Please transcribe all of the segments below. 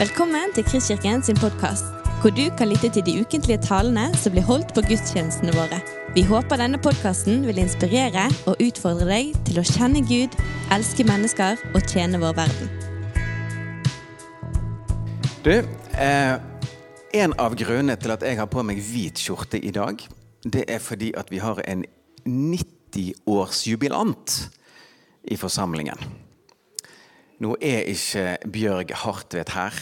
Velkommen til Kristkirken sin podkast, hvor du kan lytte til de ukentlige talene som blir holdt på gudstjenestene våre. Vi håper denne podkasten vil inspirere og utfordre deg til å kjenne Gud, elske mennesker og tjene vår verden. Du, eh, en av grunnene til at jeg har på meg hvit skjorte i dag, det er fordi at vi har en 90-årsjubilant i forsamlingen. Nå er ikke Bjørg Hartvedt her,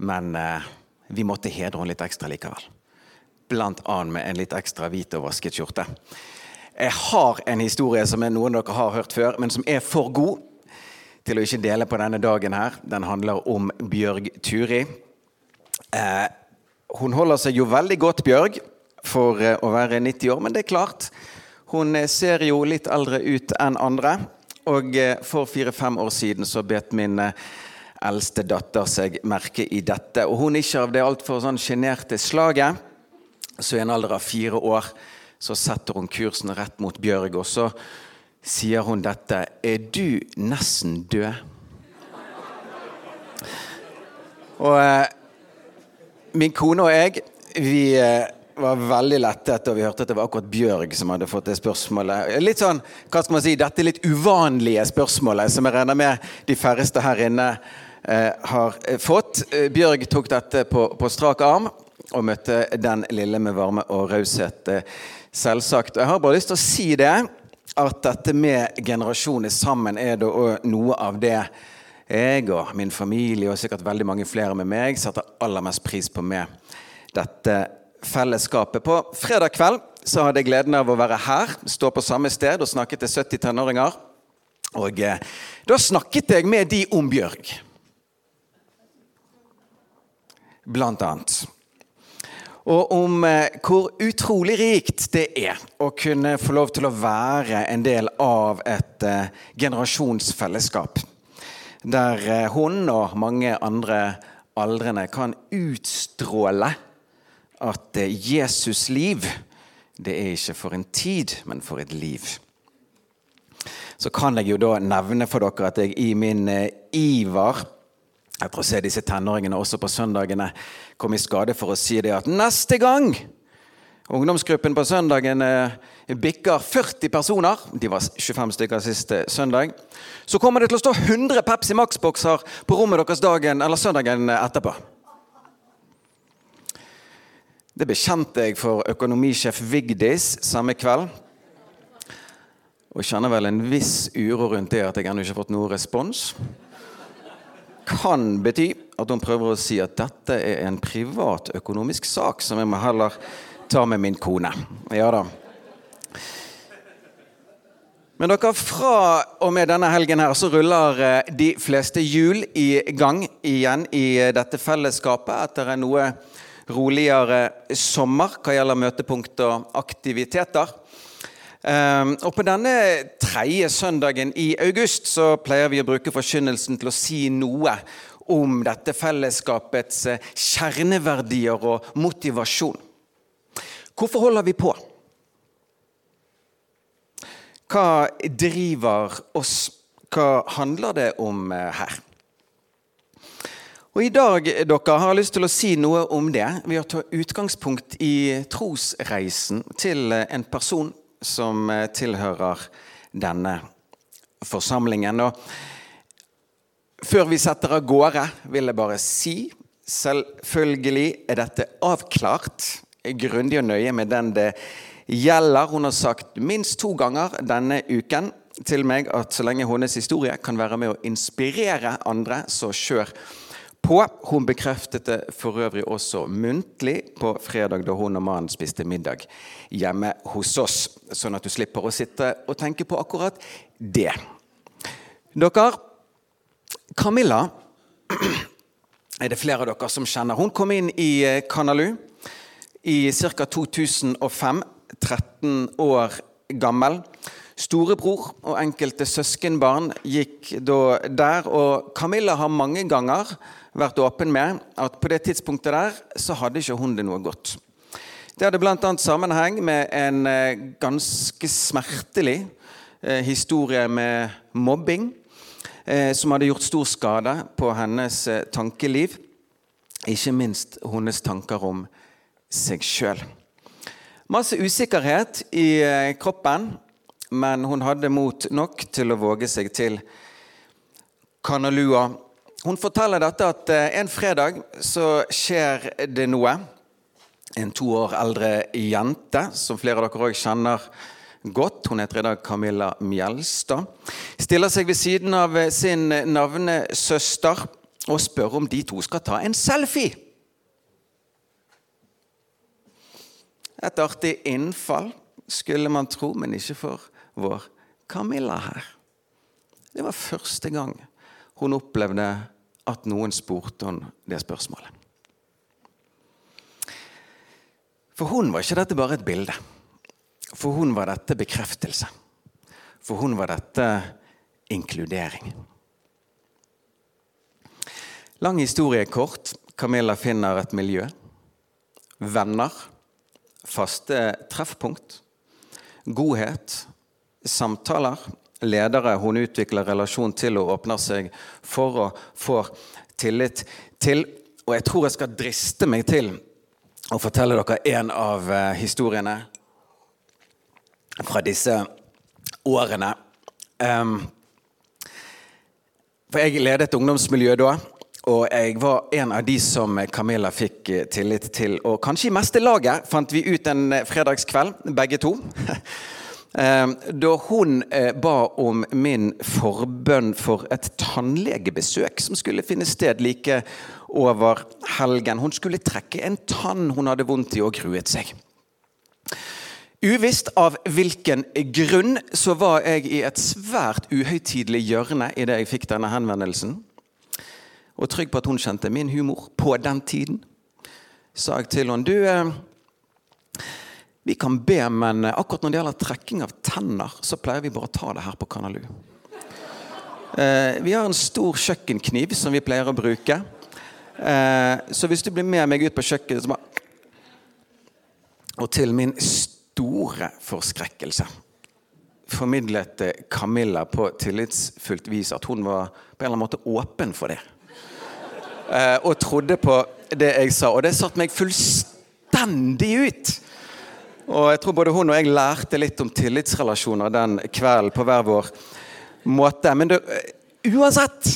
men eh, vi måtte hedre henne litt ekstra likevel. Blant annet med en litt ekstra hvit og vasket skjorte. Jeg har en historie som noen av dere har hørt før, men som er for god til å ikke dele på denne dagen her. Den handler om Bjørg Turi. Eh, hun holder seg jo veldig godt, Bjørg, for eh, å være 90 år, men det er klart. Hun eh, ser jo litt eldre ut enn andre. Og eh, for fire-fem år siden så bet min eh, eldste datter seg merke i dette. Og hun ikke av det altfor sånn sjenerte slaget. Så i en alder av fire år så setter hun kursen rett mot Bjørg, og så sier hun dette Er du nesten død? Og eh, min kone og jeg, vi var veldig lettet da vi hørte at det var akkurat Bjørg som hadde fått det spørsmålet. Litt sånn, hva skal man si, Dette litt uvanlige spørsmålet, som jeg regner med de færreste her inne eh, har eh, fått. Eh, Bjørg tok dette på, på, strak arm og møtte den lille med varme og raushet, eh, selvsagt. Og jeg har bare lyst til å si det, at dette med generasjoner sammen er da noe av det jeg og min familie og sikkert veldig mange flere med meg setter aller mest pris på med dette fellesskapet. På fredag kveld så hadde jeg gleden av å være her, stå på samme sted og snakke til 70 tenåringer. Og eh, da snakket jeg med de om Bjørg. Blant annet. Og om eh, hvor utrolig rikt det er å kunne få lov til å være en del av et eh, generasjonsfellesskap. Der eh, hun og mange andre aldrende kan utstråle at Jesus' liv, det er ikke for en tid, men for et liv. Så kan jeg jo da nevne for dere at jeg i min eh, iver etter å se disse tenåringene også på søndagene, kom i skade for å si det at neste gang ungdomsgruppen på søndagen eh, bikker 40 personer, de var 25 stykker siste søndag, så kommer det til å stå 100 Pepsi Max-bokser på rommet deres dagen eller søndagen etterpå. Det bekjente jeg for økonomisjef Vigdis samme kveld. Og kjenner vel en viss uro rundt det at jeg ennå ikke har fått noe respons. Kan bety at hun prøver å si at dette er en privat økonomisk sak som jeg må heller ta med min kone. Ja da. Men dere, fra og med denne helgen her så ruller eh, de fleste hjul i gang igjen i eh, dette fellesskapet etter en noe roligere sommer hva gjelder møtepunkt og aktiviteter. Ehm, og På denne tredje søndagen i august så pleier vi å bruke forkynnelsen til å si noe om dette fellesskapets eh, kjerneverdier og motivasjon. Hvorfor holder vi på? Hva driver oss? Hva handler det om eh, her? Og I dag dere, har jeg lyst til å si noe om det ved å ta utgangspunkt i trosreisen til en person som eh, tilhører denne forsamlingen. Og før vi setter av gårde, vil jeg bare si selvfølgelig er dette avklart grundig og nøye med den det gjelder. Hun har sagt minst to ganger denne uken til meg at så lenge hennes historie kan være med å inspirere andre, så kjør på. Hun bekreftet det for øvrig også muntlig på fredag da hun og mannen spiste middag hjemme hos oss. Sånn at du slipper å sitte og tenke på akkurat det. Dere, Camilla er det flere av dere som kjenner. Hun kom inn i eh, Kanalu i ca. 2005, 13 år gammel. Storebror og enkelte søskenbarn gikk da der, og Camilla har mange ganger vært åpen med at på det tidspunktet der så hadde ikke hun det noe godt. Det hadde bl.a. sammenheng med en eh, ganske smertelig eh, historie med mobbing. eh, som hadde gjort stor skade på hennes tankeliv. Ikke minst hennes tanker om seg sjøl. Masse usikkerhet i kroppen, men hun hadde mot nok til å våge seg til Kanalua. Hun forteller dette at eh, en fredag så skjer det noe. En to år eldre jente, som flere av dere òg kjenner godt, hun heter i dag Camilla Mjelstad, stiller seg ved siden av eh, sin navnesøster og spør om de to skal ta en selfie. Et artig innfall, skulle man tro, men ikke for vår Camilla her. Det var første gang hun opplevde at noen spurte om det spørsmålet. For hun var ikke dette bare et bilde. For hun var dette bekreftelse. For hun var dette inkludering. Lang historie kort. Camilla finner et miljø. Venner faste treffpunkt, godhet, samtaler, ledere hun utvikler relasjon til og åpner seg for og får tillit til. Og jeg tror jeg skal driste meg til å fortelle dere en av eh, historiene fra disse årene. Um, for jeg ledet ungdomsmiljø da. Og jeg var en av de som Camilla fikk eh, tillit til. Og kanskje i meste laget, fant vi ut en eh, fredagskveld, begge to. Eh, da hun ba om min forbønn for et tannlegebesøk som skulle finne sted like over helgen. Hun skulle trekke en tann hun hadde vondt i og gruet seg. Uvisst av hvilken grunn så var jeg i et svært uhøytidelig hjørne idet jeg fikk denne henvendelsen og trygg på at hun kjente min humor på den tiden, sa jeg til henne du, eh, vi kan be, men akkurat når det gjelder trekking av tenner, så pleier vi bare å ta det her på Kanalu. Eh, vi har en stor kjøkkenkniv som vi pleier å bruke. Eh, så hvis du blir med meg ut på kjøkkenet så bare Og til min store forskrekkelse formidlet Camilla på tillitsfullt vis at hun var på en eller annen måte åpen for det. Eh, og trodde på det jeg sa. Og det satte meg fullstendig ut. Og jeg tror både hun og jeg lærte litt om tillitsrelasjoner den kvelden på hver vår måte. Men det, uansett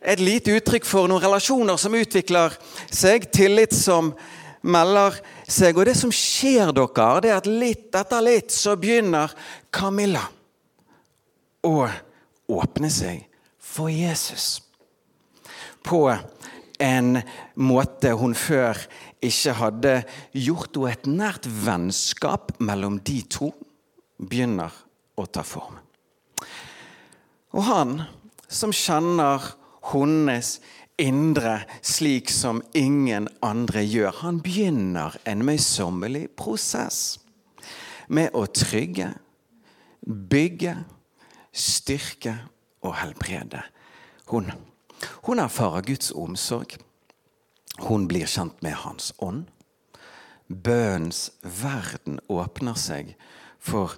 et lite uttrykk for noen relasjoner som utvikler seg, tillit som melder seg. Og det som skjer dere, det er at litt etter litt så begynner Camilla å åpne seg for Jesus. På en måte hun før ikke hadde gjort, henne et nært vennskap mellom de to begynner å ta form. Og han som kjenner hennes indre slik som ingen andre gjør, han begynner en møysommelig prosess med å trygge, bygge, styrke og helbrede hun. Hun erfarer Guds omsorg. Hun blir kjent med Hans ånd. Bønnens verden åpner seg for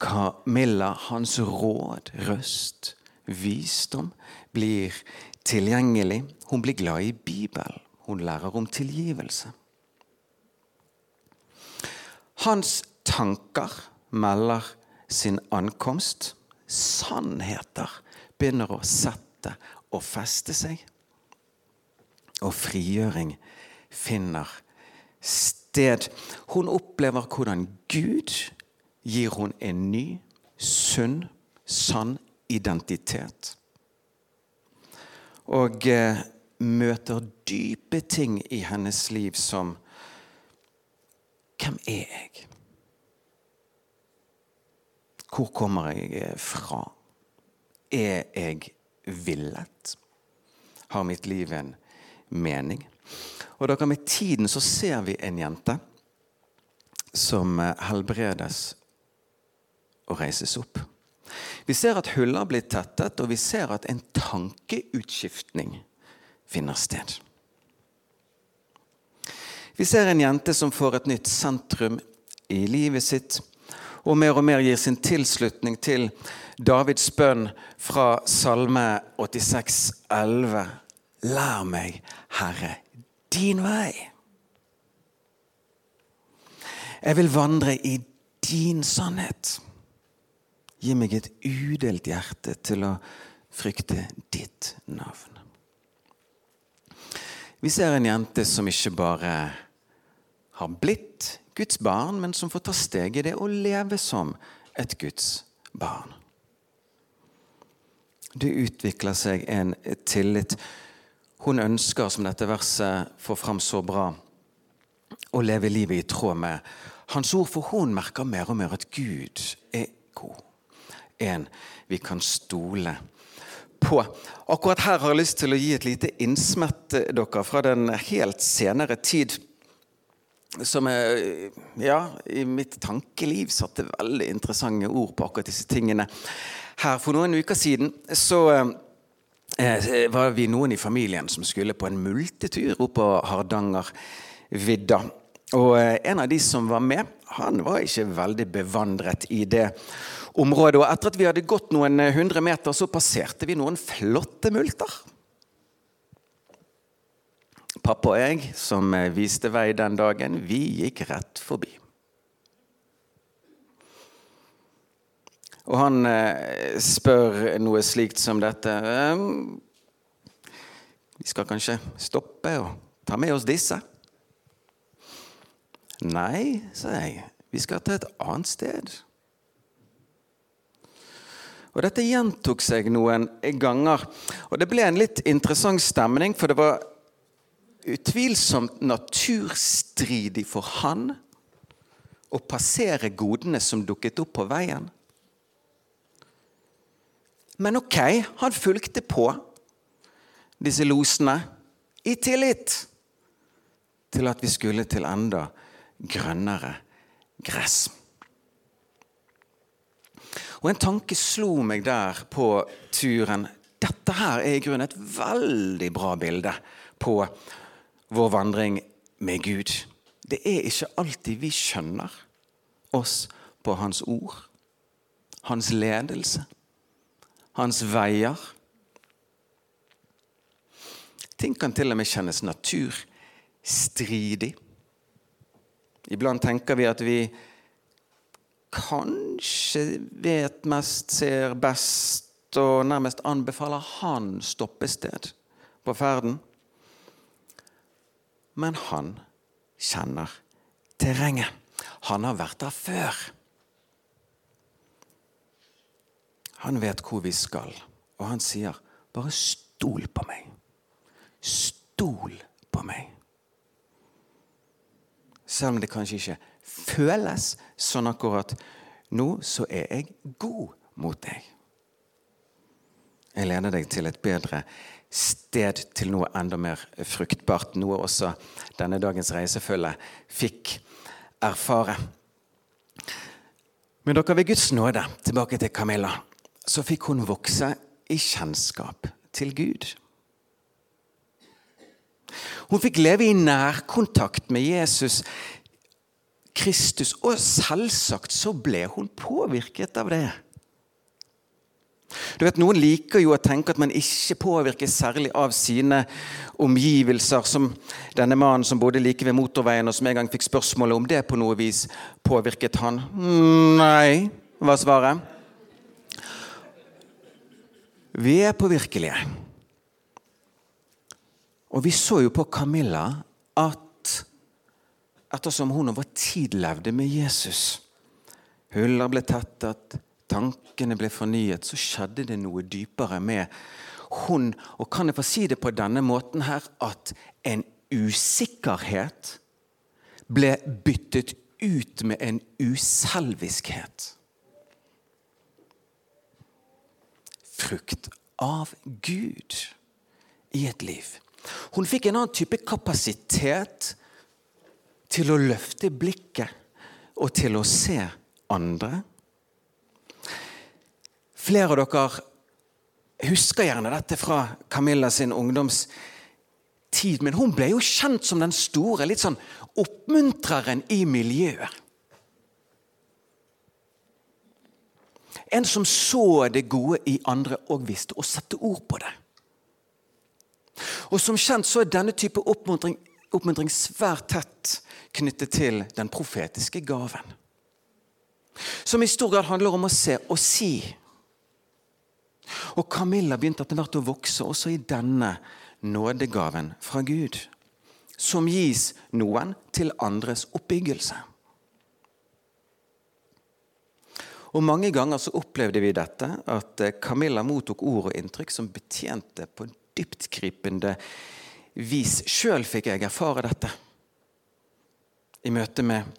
Camilla. Hans råd, røst, visdom blir tilgjengelig. Hun blir glad i Bibelen. Hun lærer om tilgivelse. Hans tanker melder sin ankomst. Sannheter begynner å sette og feste seg. Og frigjøring finner sted. Hun opplever hvordan Gud gir hun en ny, sunn, sann identitet. Og eh, møter dype ting i hennes liv som Hvem er jeg? Hvor kommer jeg fra? Er jeg villet? Har mitt liv en mening? Og dere, Med tiden så ser vi en jente som eh, helbredes og reises opp. Vi ser at huller blir tettet, og vi ser at en tankeutskiftning finner sted. Vi ser en jente som får et nytt sentrum i livet sitt, og mer og mer gir sin tilslutning til Davids bønn fra Salme 86, 11. Lær meg, Herre, din vei. Jeg vil vandre i din sannhet. Gi meg et udelt hjerte til å frykte ditt navn. Vi ser en jente som ikke bare har blitt Guds barn, men som får ta steg i det å leve som et Guds barn. Det utvikler seg en tillit. Hun ønsker, som dette verset får fram så bra, å leve livet i tråd med Hans ord, for hun merker mer og mer at Gud er god. En vi kan stole på. Akkurat her har jeg lyst til å gi et lite innsmett eh, dere fra den helt senere tid. Som er, ja, i mitt tankeliv satte veldig interessante ord på akkurat disse tingene. Her For noen uker siden så eh, var vi noen i familien som skulle på en multetur opp på Hardangervidda. Og eh, en av de som var med, han var ikke veldig bevandret i det området. Og etter at vi hadde gått noen eh, hundre meter, så passerte vi noen flotte multer. Pappa og jeg, som eh, viste vei den dagen, vi gikk rett forbi. Og han spør noe slikt som dette. Vi skal kanskje stoppe og ta med oss disse? Nei, sa jeg, vi skal til et annet sted. Og Dette gjentok seg noen ganger. Og Det ble en litt interessant stemning, for det var utvilsomt naturstridig for han å passere godene som dukket opp på veien. Men ok, han fulgte på disse losene i tillit til at vi skulle til enda grønnere gress. Og En tanke slo meg der på turen. Dette her er i grunnen et veldig bra bilde på vår vandring med Gud. Det er ikke alltid vi skjønner oss på Hans ord, Hans ledelse, Hans veier. Ting kan til og med kjennes naturstridig. Iblant tenker vi at vi kanskje vet mest, ser best og nærmest anbefaler han stoppested på ferden. Men han kjenner terrenget. Han har vært der før. Han vet hvor vi skal, og han sier, 'Bare stol på meg'. Stol på meg. Selv om det kanskje ikke føles sånn akkurat nå, så er jeg god mot deg. Jeg leder deg til et bedre sted, til noe enda mer fruktbart. Noe også denne dagens reisefølge fikk erfare. Men dere, ved Guds nåde, tilbake til Camilla, så fikk hun vokse i kjennskap til Gud. Hun fikk leve i nærkontakt med Jesus Kristus, og selvsagt så ble hun påvirket av det. Du vet, Noen liker jo å tenke at man ikke påvirkes særlig av sine omgivelser, som denne mannen som bodde like ved motorveien, og som en gang fikk spørsmålet om det på noe vis påvirket han. Nei, var svaret. Vi er påvirkelige. Og vi så jo på Camilla at ettersom hun over tid levde med Jesus, huller ble tettet, tankene ble fornyet, så skjedde det noe dypere med hun. Og kan jeg få si det på denne måten her, at en usikkerhet ble byttet ut med en uselviskhet. Frukt av Gud i et liv. Hun fikk en annen type kapasitet til å løfte blikket og til å se andre. Flere av dere husker gjerne dette fra Camilla sin ungdomstid. Men hun ble jo kjent som den store litt sånn oppmuntreren i miljøet. En som så det gode i andre og visste å sette ord på det. Og Som kjent så er denne type oppmuntring, oppmuntring svært tett knyttet til den profetiske gaven. Som i stor grad handler om å se og si. Og Camilla begynte etter hvert å vokse også i denne nådegaven fra Gud. Som gis noen til andres oppbyggelse. Og Mange ganger så opplevde vi dette, at eh, Camilla mottok ord og inntrykk som betjente på en dyptgripende vis. Sjøl fikk jeg erfare dette. I møte med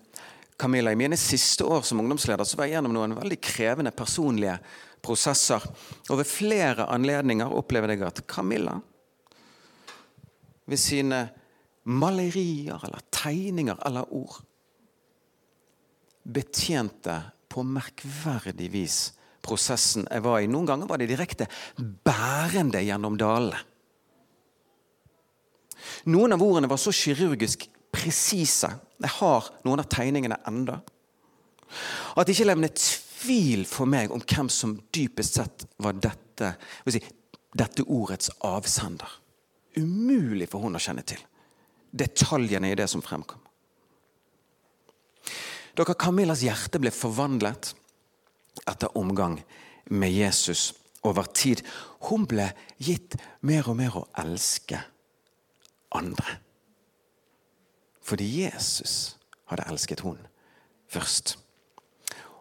Camilla i mine siste år som ungdomsleder så var jeg gjennom noen veldig krevende personlige prosesser. Og ved flere anledninger opplevde jeg at Camilla ved sine malerier eller tegninger eller ord betjente på merkverdig vis prosessen jeg var i. Noen ganger var det direkte bærende gjennom dalene. Noen av ordene var så kirurgisk presise, jeg har noen av tegningene enda, at det ikke levnet tvil for meg om hvem som dypest sett var dette, si, dette ordets avsender. Umulig for hun å kjenne til detaljene i det som fremkom. Dere, Camillas hjerte ble forvandlet etter omgang med Jesus over tid. Hun ble gitt mer og mer å elske andre. Fordi Jesus hadde elsket hun først.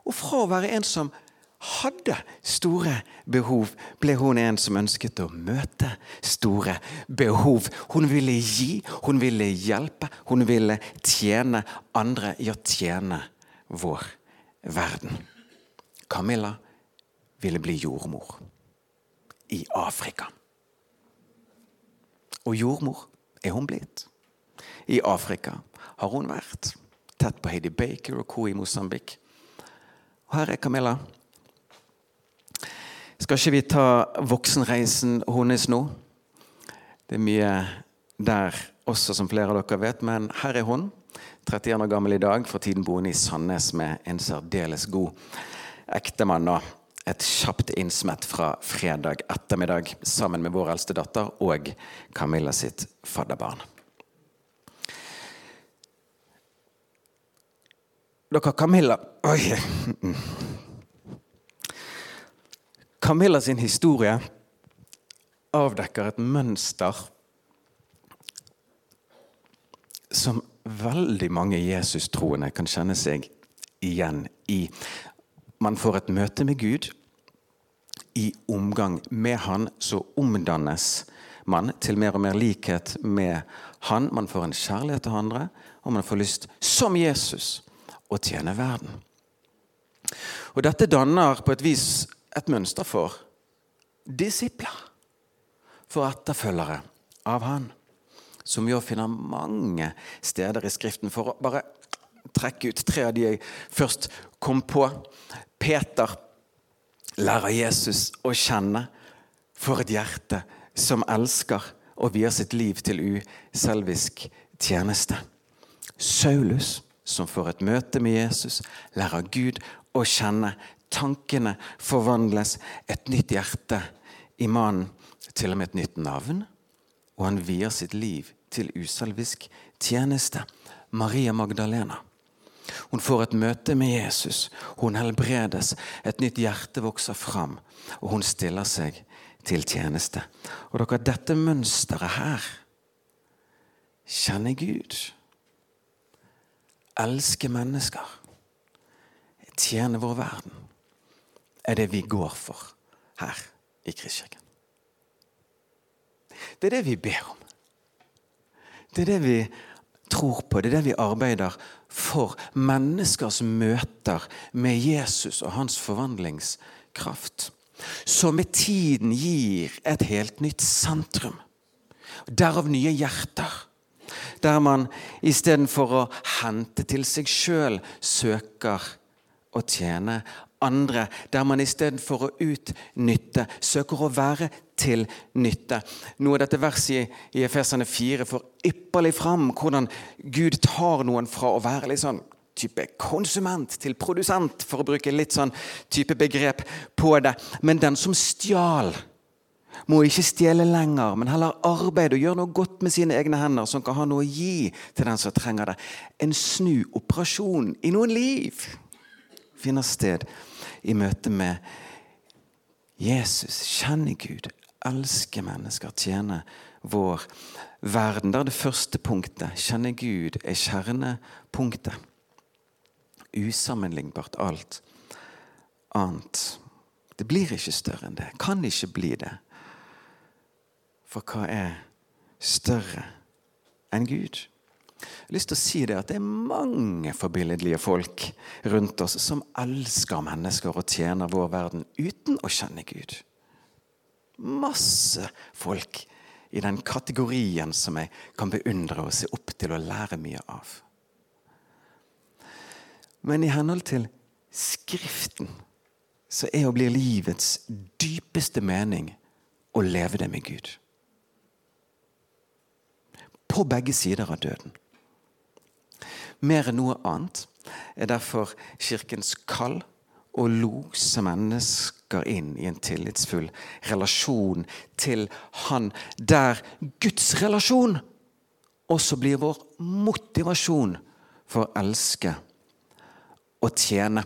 Og fra å være en som hadde store behov, ble hun en som ønsket å møte store behov. Hun ville gi, hun ville hjelpe, hun ville tjene andre å tjene vår verden. Camilla ville bli jordmor i Afrika. Og jordmor er hun blitt. I Afrika har hun vært. Tett på Heidi Baker og co. i Mosambik. Og her er Camilla. Skal ikke vi ta voksenreisen hennes nå? Det er mye der også, som flere av dere vet, men her er hun. 31 år gammel i dag, for tiden boende i Sandnes med en særdeles god ektemann. Og et kjapt innsmett fra fredag ettermiddag sammen med vår eldste datter og Camilla sitt fadderbarn. Dere, Camilla Oi. Camilla sin historie avdekker et mønster som veldig mange Jesus-troende kan kjenne seg igjen i. Man får et møte med Gud. I omgang med Han så omdannes man til mer og mer likhet med Han. Man får en kjærlighet til andre, og man får lyst, som Jesus, å tjene verden. Og Dette danner på et vis et mønster for disipler. For etterfølgere av Han. Som vi finner mange steder i Skriften. For å bare trekke ut tre av de jeg først kom på. Peter lærer Jesus å kjenne for et hjerte som elsker og vier sitt liv til uselvisk tjeneste. Saulus, som får et møte med Jesus, lærer Gud å kjenne Tankene forvandles. Et nytt hjerte i mannen. Til og med et nytt navn. Og han vier sitt liv til uselvisk tjeneste. Maria Magdalena. Hun får et møte med Jesus. Hun helbredes. Et nytt hjerte vokser fram, og hun stiller seg til tjeneste. Og dere, dette mønsteret her Kjenne Gud. Elske mennesker. Tjene vår verden er det vi går for her i Kristkirken. Det er det vi ber om. Det er det vi tror på, det er det vi arbeider for. Menneskers møter med Jesus og hans forvandlingskraft. Som med tiden gir et helt nytt sentrum. Derav nye hjerter. Der man istedenfor å hente til seg sjøl søker å tjene andre, der man istedenfor å utnytte, søker å være til nytte. Noe av dette verset i Efesene 4 får ypperlig fram hvordan Gud tar noen fra å være litt sånn type konsument til produsent, for å bruke litt sånn type begrep på det. Men den som stjal, må ikke stjele lenger, men heller arbeide og gjøre noe godt med sine egne hender, som kan ha noe å gi til den som trenger det. En snuoperasjon i noen liv finner sted i møte med Jesus. Kjenne Gud, elske mennesker, tjene vår verden. Der det første punktet, kjenne Gud, er kjernepunktet. Usammenlignbart alt annet. Det blir ikke større enn det. Kan ikke bli det. For hva er større enn Gud? Jeg har lyst til å si det at det er mange forbilledlige folk rundt oss som elsker mennesker og tjener vår verden uten å kjenne Gud. Masse folk i den kategorien som jeg kan beundre og se opp til og lære mye av. Men i henhold til Skriften så er å bli livets dypeste mening å leve det med Gud. På begge sider av døden. Mer enn noe annet er derfor Kirkens kall å lose mennesker inn i en tillitsfull relasjon til Han, der Guds relasjon også blir vår motivasjon for å elske og tjene.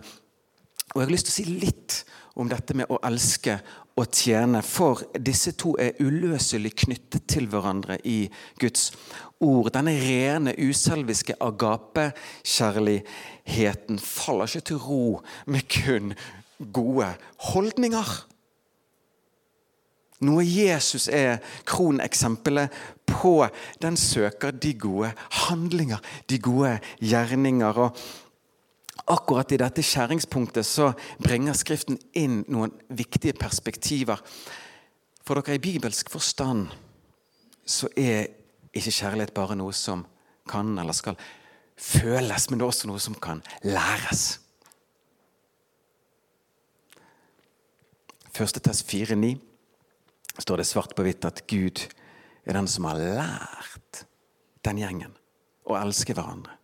Og Jeg har lyst til å si litt om dette med å elske og tjene, for disse to er uløselig knyttet til hverandre i Guds ord. Denne rene, uselviske agapekjærligheten faller ikke til ro med kun gode holdninger. Noe Jesus er kroneksempelet på. Den søker de gode handlinger, de gode gjerninger. og Akkurat i dette skjæringspunktet så bringer Skriften inn noen viktige perspektiver. For dere, i bibelsk forstand så er ikke kjærlighet bare noe som kan eller skal føles, men det er også noe som kan læres. Første test 4.9 står det svart på hvitt at Gud er den som har lært den gjengen å elske hverandre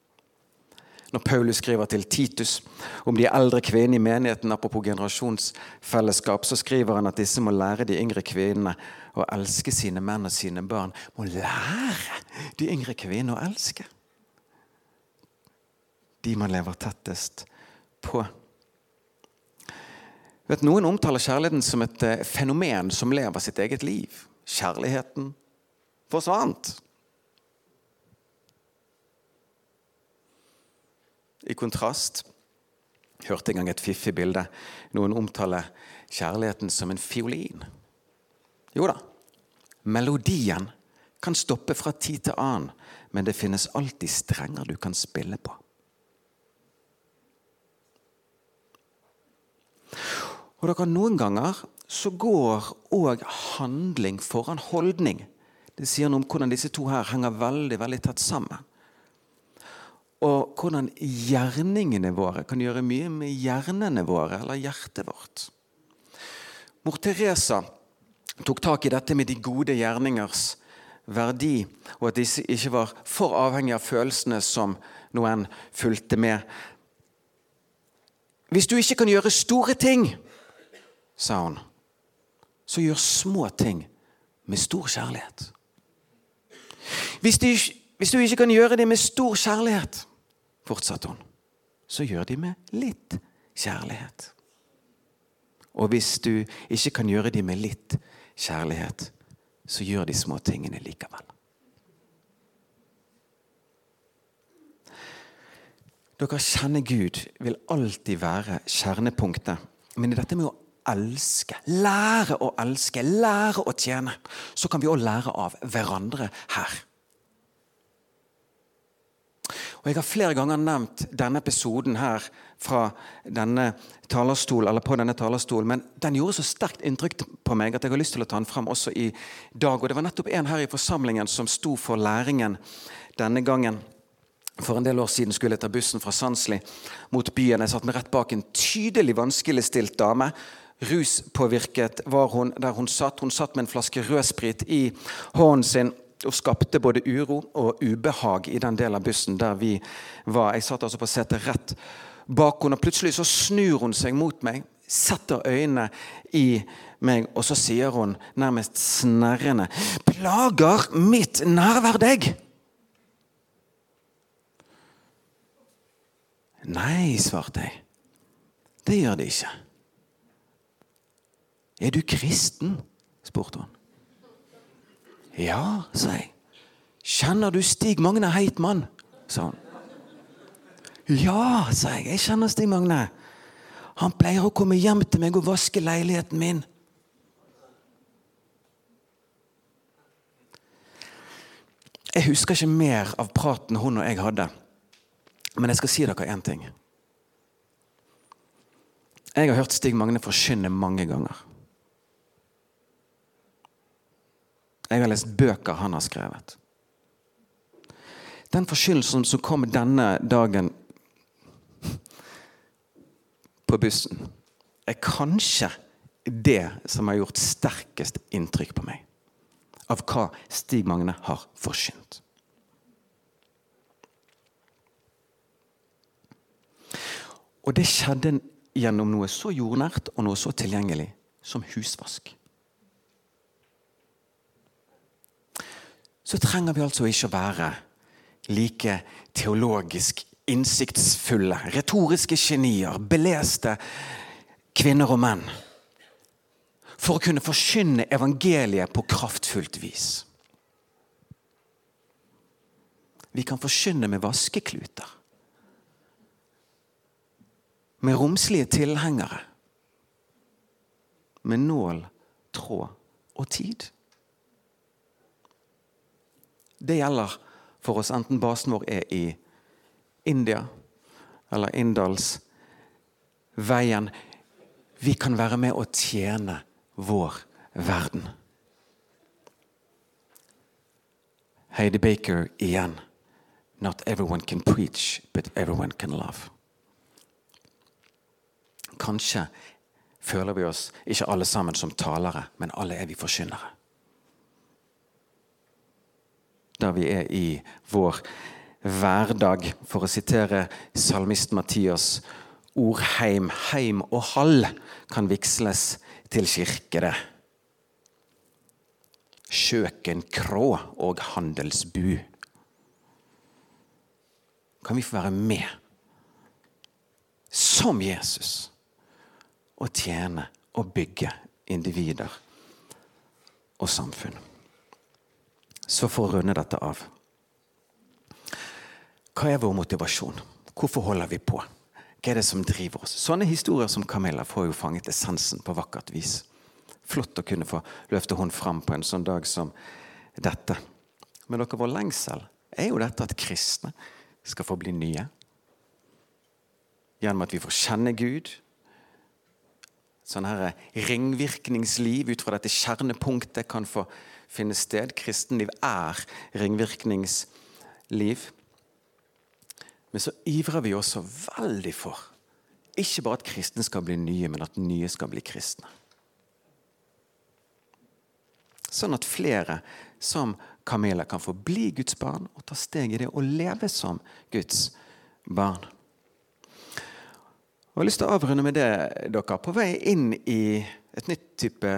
når Paulus skriver til Titus om de eldre kvinnene i menigheten, apropos generasjonsfellesskap, så skriver han at disse må lære de yngre kvinnene å elske sine menn og sine barn. Må lære de yngre kvinnene å elske. De man lever tettest på. Vet, noen omtaler kjærligheten som et eh, fenomen som lever sitt eget liv. Kjærligheten forsvant. I kontrast hørte en gang et fiffig bilde. Noen omtaler kjærligheten som en fiolin. Jo da, melodien kan stoppe fra tid til annen, men det finnes alltid strenger du kan spille på. Og dere, Noen ganger så går òg handling foran holdning. Det sier noe om hvordan disse to her henger veldig, veldig tett sammen og hvordan gjerningene våre kan gjøre mye med hjernene våre eller hjertet vårt. Mor Teresa tok tak i dette med de gode gjerningers verdi, og at disse ikke var for avhengige av følelsene som noen fulgte med. Hvis du ikke kan gjøre store ting, sa hun, så gjør små ting med stor kjærlighet. Hvis du, hvis du ikke kan gjøre det med stor kjærlighet, fortsatte hun, så gjør de med litt kjærlighet. Og hvis du ikke kan gjøre de med litt kjærlighet, så gjør de små tingene likevel. Dere kjenner Gud vil alltid være kjernepunktet. Men i dette med å elske, lære å elske, lære å tjene, så kan vi òg lære av hverandre her. Og Jeg har flere ganger nevnt denne episoden her fra denne talerstol, eller på denne talerstolen, men den gjorde så sterkt inntrykk på meg at jeg har lyst til å ta den frem også i dag. Og Det var nettopp en her i forsamlingen som sto for læringen denne gangen. For en del år siden skulle jeg ta bussen fra Sandsli mot byen. Jeg satt meg rett bak en tydelig vanskeligstilt dame. Ruspåvirket var hun der hun satt. Hun satt med en flaske rødsprit i hånden sin og skapte både uro og ubehag i den delen av bussen der vi var. Jeg satt altså på setet rett bak henne, og plutselig så snur hun seg mot meg, setter øynene i meg, og så sier hun nærmest snerrende Plager mitt nærvær deg? Nei, svarte jeg. Det gjør det ikke. Er du kristen? spurte hun. Ja, sa jeg. Kjenner du Stig Magne Heitmann? sa hun. Ja, sa jeg. Jeg kjenner Stig Magne. Han pleier å komme hjem til meg og vaske leiligheten min. Jeg husker ikke mer av praten hun og jeg hadde, men jeg skal si dere én ting. Jeg har hørt Stig Magne forkynne mange ganger. Jeg har lest bøker han har skrevet. Den forkynnelsen som kom denne dagen på bussen, er kanskje det som har gjort sterkest inntrykk på meg. Av hva Stig Magne har forsynt. Og det skjedde gjennom noe så jordnært og noe så tilgjengelig som husvask. Så trenger vi altså ikke å være like teologisk innsiktsfulle, retoriske genier, beleste kvinner og menn. For å kunne forkynne evangeliet på kraftfullt vis. Vi kan forkynne med vaskekluter. Med romslige tilhengere. Med nål, tråd og tid. Det gjelder for oss enten basen vår er i India eller Inndalsveien. Vi kan være med å tjene vår verden. Heidi Baker igjen. Not everyone can preach, but everyone can love. Kanskje føler vi oss ikke alle sammen som talere, men alle er vi forkynnere der vi er i vår hverdag. For å sitere salmist Mathias ordheim. Heim og hall kan vigsles til kirke, Kjøkenkrå Kjøken, krå og handelsbu. Kan vi få være med, som Jesus, og tjene og bygge individer og samfunn? Så for å runde dette av Hva er vår motivasjon? Hvorfor holder vi på? Hva er det som driver oss? Sånne historier som Camilla får jo fanget essensen på vakkert vis. Flott å kunne få løfte hånd fram på en sånn dag som dette. Men dere, vår lengsel er jo dette at kristne skal få bli nye. Gjennom at vi får kjenne Gud. Sånn her ringvirkningsliv ut fra dette kjernepunktet kan få finne sted. Kristenliv er ringvirkningsliv. Men så ivrer vi også veldig for ikke bare at kristne skal bli nye, men at nye skal bli kristne. Sånn at flere som Camilla kan få bli Guds barn og ta steg i det å leve som Guds barn. Jeg har lyst til å avrunde med det, dere. På vei inn i et nytt type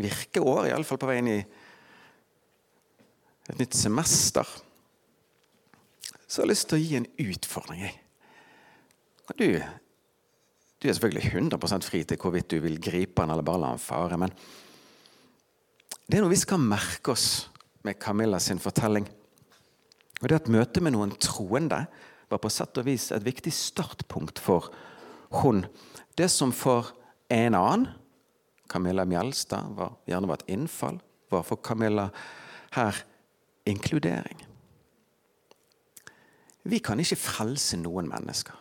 virkeår, iallfall på vei inn i et nytt semester, så har jeg lyst til å gi en utfordring. Du, du er selvfølgelig 100 fri til hvorvidt du vil gripe den eller bare la den fare. Men det er noe vi skal merke oss med Camilla sin fortelling. Og det at Møtet med noen troende var på sett og vis et viktig startpunkt for hun. Det som for en annen, Camilla Mjelstad, var, gjerne var et innfall, var for Camilla her inkludering. Vi kan ikke frelse noen mennesker.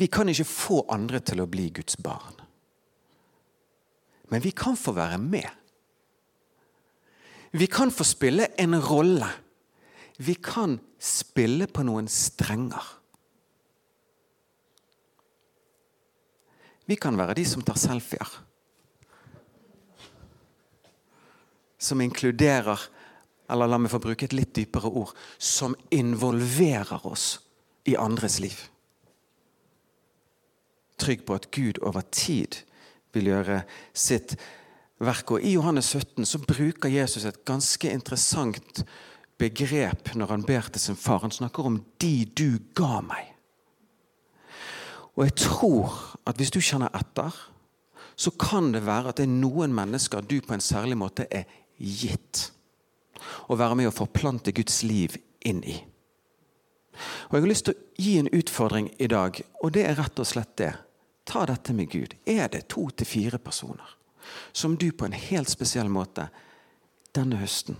Vi kan ikke få andre til å bli Guds barn. Men vi kan få være med. Vi kan få spille en rolle. Vi kan spille på noen strenger. Vi kan være de som tar selfier. som inkluderer Eller la meg få bruke et litt dypere ord som involverer oss i andres liv. Trygg på at Gud over tid vil gjøre sitt verk. Og I Johannes 17 så bruker Jesus et ganske interessant begrep når han ber til sin far. Han snakker om 'de du ga meg'. Og jeg tror at hvis du kjenner etter, så kan det være at det er noen mennesker du på en særlig måte er gitt å være med å forplante Guds liv inn i. Og Jeg har lyst til å gi en utfordring i dag, og det er rett og slett det. Ta dette med Gud. Er det to til fire personer som du på en helt spesiell måte denne høsten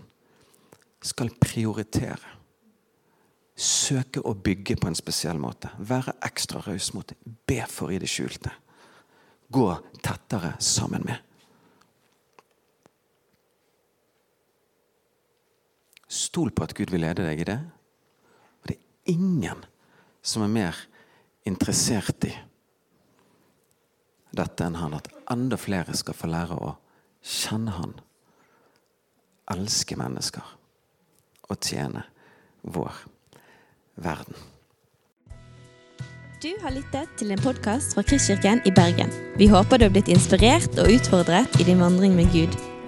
skal prioritere? Søke å bygge på en spesiell måte. Være ekstra raus mot. Be for i det skjulte. Gå tettere sammen med. Stol på at Gud vil lede deg i det. Og det er ingen som er mer interessert i dette enn han. At enda flere skal få lære å kjenne han, elske mennesker og tjene vår verden. Du har lyttet til en podkast fra Kristkirken i Bergen. Vi håper du har blitt inspirert og utfordret i din vandring med Gud.